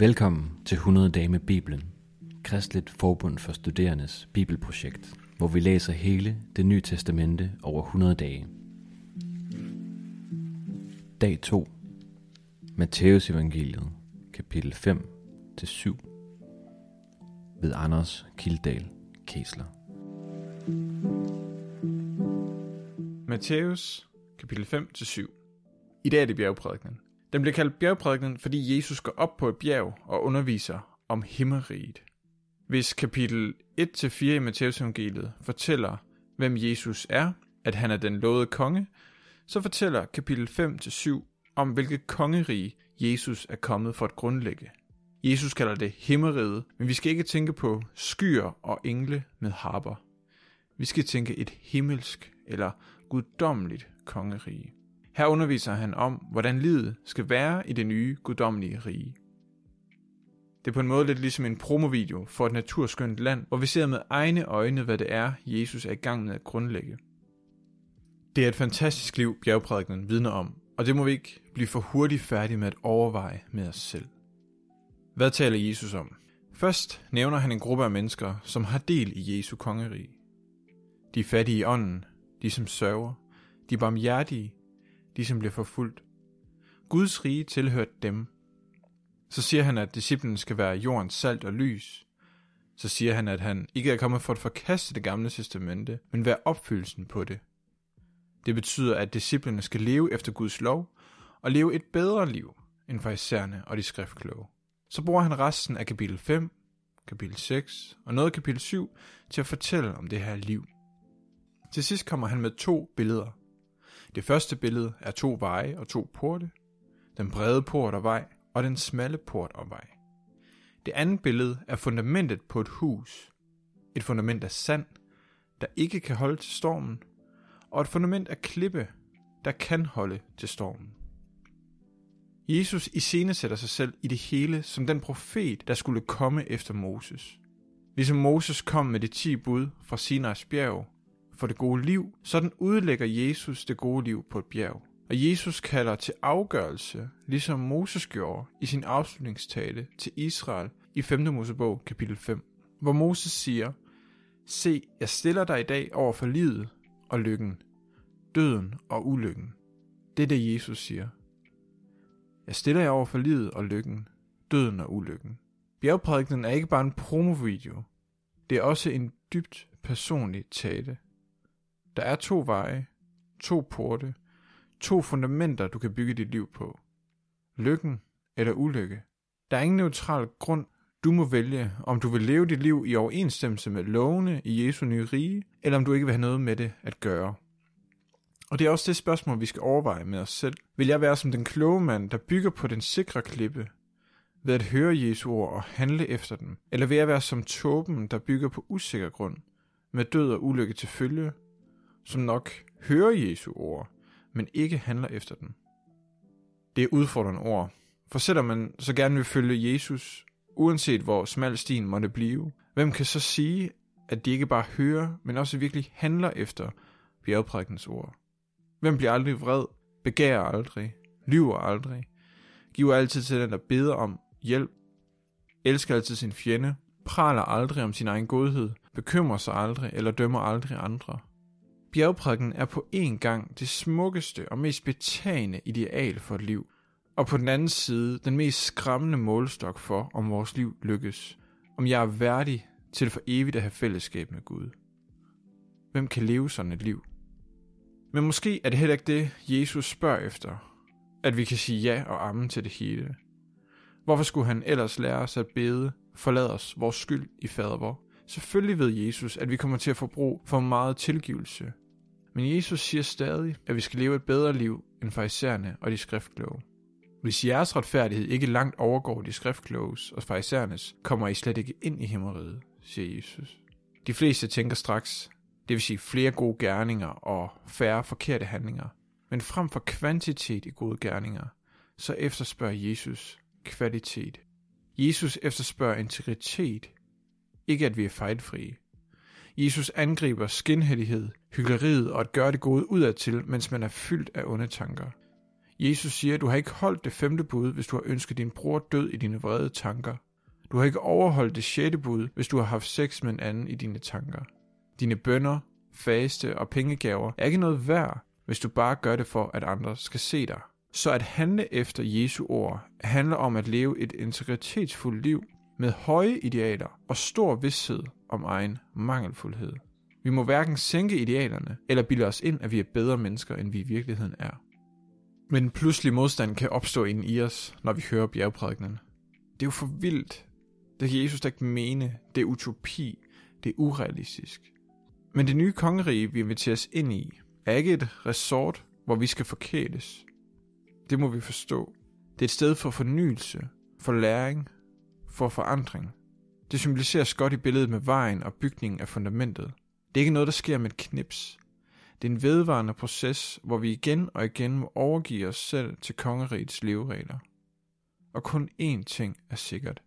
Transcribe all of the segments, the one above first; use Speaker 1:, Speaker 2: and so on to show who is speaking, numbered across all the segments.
Speaker 1: Velkommen til 100 dage med Bibelen, Kristligt Forbund for Studerendes Bibelprojekt, hvor vi læser hele det nye testamente over 100 dage. Dag 2. Matteus evangeliet, kapitel 5 til 7 ved Anders Kildal Kæsler.
Speaker 2: Matthæus kapitel 5 til 7. I dag er det bjergprædikenen. Den bliver kaldt bjergprædikenen, fordi Jesus går op på et bjerg og underviser om himmeriget. Hvis kapitel 1-4 i Matteus evangeliet fortæller, hvem Jesus er, at han er den lovede konge, så fortæller kapitel 5-7 om hvilket kongerige Jesus er kommet for at grundlægge. Jesus kalder det himmeriget, men vi skal ikke tænke på skyer og engle med harper. Vi skal tænke et himmelsk eller guddommeligt kongerige. Her underviser han om, hvordan livet skal være i det nye guddommelige rige. Det er på en måde lidt ligesom en promovideo for et naturskønt land, hvor vi ser med egne øjne, hvad det er, Jesus er i gang med at grundlægge. Det er et fantastisk liv, bjergprædikenen vidner om, og det må vi ikke blive for hurtigt færdige med at overveje med os selv. Hvad taler Jesus om? Først nævner han en gruppe af mennesker, som har del i Jesu kongerige. De fattige i ånden, de som sørger, de barmhjertige, de som bliver forfulgt. Guds rige tilhørte dem. Så siger han, at disciplen skal være jordens salt og lys. Så siger han, at han ikke er kommet for at forkaste det gamle testamente, men være opfyldelsen på det. Det betyder, at disciplene skal leve efter Guds lov, og leve et bedre liv end farisæerne og de skriftkloge. Så bruger han resten af kapitel 5, kapitel 6 og noget af kapitel 7 til at fortælle om det her liv. Til sidst kommer han med to billeder. Det første billede er to veje og to porte. Den brede port og vej, og den smalle port og vej. Det andet billede er fundamentet på et hus. Et fundament af sand, der ikke kan holde til stormen, og et fundament af klippe, der kan holde til stormen. Jesus iscenesætter sig selv i det hele som den profet, der skulle komme efter Moses. Ligesom Moses kom med de ti bud fra Sinais bjerg, for det gode liv, sådan udlægger Jesus det gode liv på et bjerg. Og Jesus kalder til afgørelse, ligesom Moses gjorde i sin afslutningstale til Israel i 5. Mosebog kapitel 5, hvor Moses siger, Se, jeg stiller dig i dag over for livet og lykken, døden og ulykken. Det er det, Jesus siger. Jeg stiller jer over for livet og lykken, døden og ulykken. Bjergprædikenen er ikke bare en promovideo. Det er også en dybt personlig tale. Der er to veje, to porte, to fundamenter, du kan bygge dit liv på. Lykken eller ulykke. Der er ingen neutral grund. Du må vælge, om du vil leve dit liv i overensstemmelse med lovene i Jesu nye rige, eller om du ikke vil have noget med det at gøre. Og det er også det spørgsmål, vi skal overveje med os selv. Vil jeg være som den kloge mand, der bygger på den sikre klippe, ved at høre Jesu ord og handle efter dem? Eller vil jeg være som tåben, der bygger på usikker grund, med død og ulykke til følge, som nok hører Jesu ord, men ikke handler efter dem. Det er udfordrende ord, for selvom man så gerne vil følge Jesus, uanset hvor smal stien måtte blive, hvem kan så sige, at de ikke bare hører, men også virkelig handler efter bjergprædikens ord? Hvem bliver aldrig vred, begærer aldrig, lyver aldrig, giver altid til den, der beder om hjælp, elsker altid sin fjende, praler aldrig om sin egen godhed, bekymrer sig aldrig eller dømmer aldrig andre – Bjergprædiken er på en gang det smukkeste og mest betagende ideal for et liv, og på den anden side den mest skræmmende målstok for, om vores liv lykkes, om jeg er værdig til for evigt at have fællesskab med Gud. Hvem kan leve sådan et liv? Men måske er det heller ikke det, Jesus spørger efter, at vi kan sige ja og amen til det hele. Hvorfor skulle han ellers lære os at bede, forlade os vores skyld i fadervor? Selvfølgelig ved Jesus, at vi kommer til at få brug for meget tilgivelse, men Jesus siger stadig, at vi skal leve et bedre liv end farisæerne og de skriftkloge. Hvis jeres retfærdighed ikke langt overgår de skriftkloges og farisæernes, kommer I slet ikke ind i himmeriget, siger Jesus. De fleste tænker straks, det vil sige flere gode gerninger og færre forkerte handlinger. Men frem for kvantitet i gode gerninger, så efterspørger Jesus kvalitet. Jesus efterspørger integritet, ikke at vi er fejlfrie. Jesus angriber skinhellighed, hyggeleriet og at gøre det gode udadtil, mens man er fyldt af onde tanker. Jesus siger, du har ikke holdt det femte bud, hvis du har ønsket din bror død i dine vrede tanker. Du har ikke overholdt det sjette bud, hvis du har haft sex med en anden i dine tanker. Dine bønder, faste og pengegaver er ikke noget værd, hvis du bare gør det for, at andre skal se dig. Så at handle efter Jesu ord handler om at leve et integritetsfuldt liv med høje idealer og stor vidsthed om egen mangelfuldhed. Vi må hverken sænke idealerne eller bilde os ind, at vi er bedre mennesker, end vi i virkeligheden er. Men pludselig modstand kan opstå inden i os, når vi hører bjergprædikkenen. Det er jo for vildt. Det kan Jesus da ikke mene. Det er utopi. Det er urealistisk. Men det nye kongerige, vi inviteres ind i, er ikke et resort, hvor vi skal forkæles. Det må vi forstå. Det er et sted for fornyelse, for læring, for forandring. Det symboliseres godt i billedet med vejen og bygningen af fundamentet. Det er ikke noget, der sker med et knips. Det er en vedvarende proces, hvor vi igen og igen må overgive os selv til kongerigets leveregler. Og kun én ting er sikkert.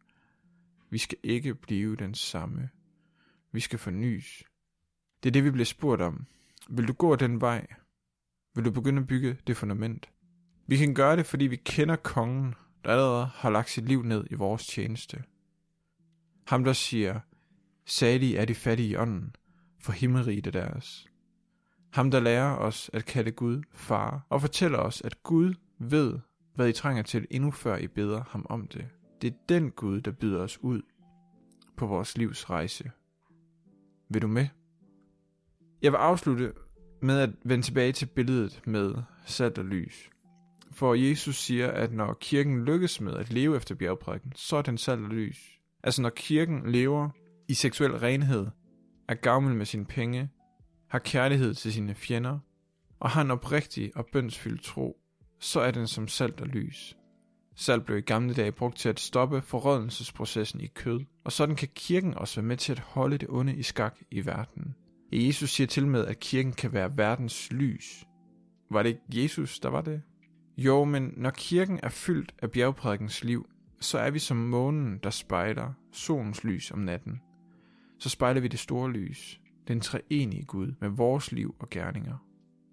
Speaker 2: Vi skal ikke blive den samme. Vi skal fornyes. Det er det, vi bliver spurgt om. Vil du gå den vej? Vil du begynde at bygge det fundament? Vi kan gøre det, fordi vi kender kongen, der allerede har lagt sit liv ned i vores tjeneste. Ham, der siger, salige er de fattige i ånden, for himmeriget er deres. Ham, der lærer os at kalde Gud far, og fortæller os, at Gud ved, hvad I trænger til, endnu før I beder ham om det. Det er den Gud, der byder os ud på vores livs rejse. Vil du med? Jeg vil afslutte med at vende tilbage til billedet med salt og lys. For Jesus siger, at når kirken lykkes med at leve efter bjergprædiken, så er den salt og lys. Altså når kirken lever i seksuel renhed, er gavmild med sine penge, har kærlighed til sine fjender, og har en oprigtig og bønsfyldt tro, så er den som salt og lys. Salt blev i gamle dage brugt til at stoppe forrådelsesprocessen i kød, og sådan kan kirken også være med til at holde det onde i skak i verden. Jesus siger til med, at kirken kan være verdens lys. Var det ikke Jesus, der var det? Jo, men når kirken er fyldt af bjergprædikens liv, så er vi som månen, der spejler solens lys om natten. Så spejler vi det store lys, den treenige Gud med vores liv og gerninger.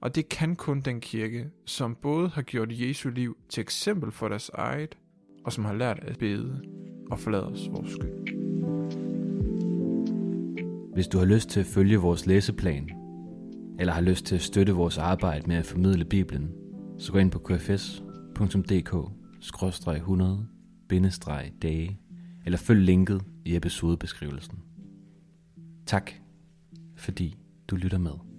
Speaker 2: Og det kan kun den kirke, som både har gjort Jesu liv til eksempel for deres eget, og som har lært at bede og forlade os vores skyld.
Speaker 1: Hvis du har lyst til at følge vores læseplan, eller har lyst til at støtte vores arbejde med at formidle Bibelen, så gå ind på kfs.dk-100-dage, eller følg linket i episodebeskrivelsen. Tak, fordi du lytter med.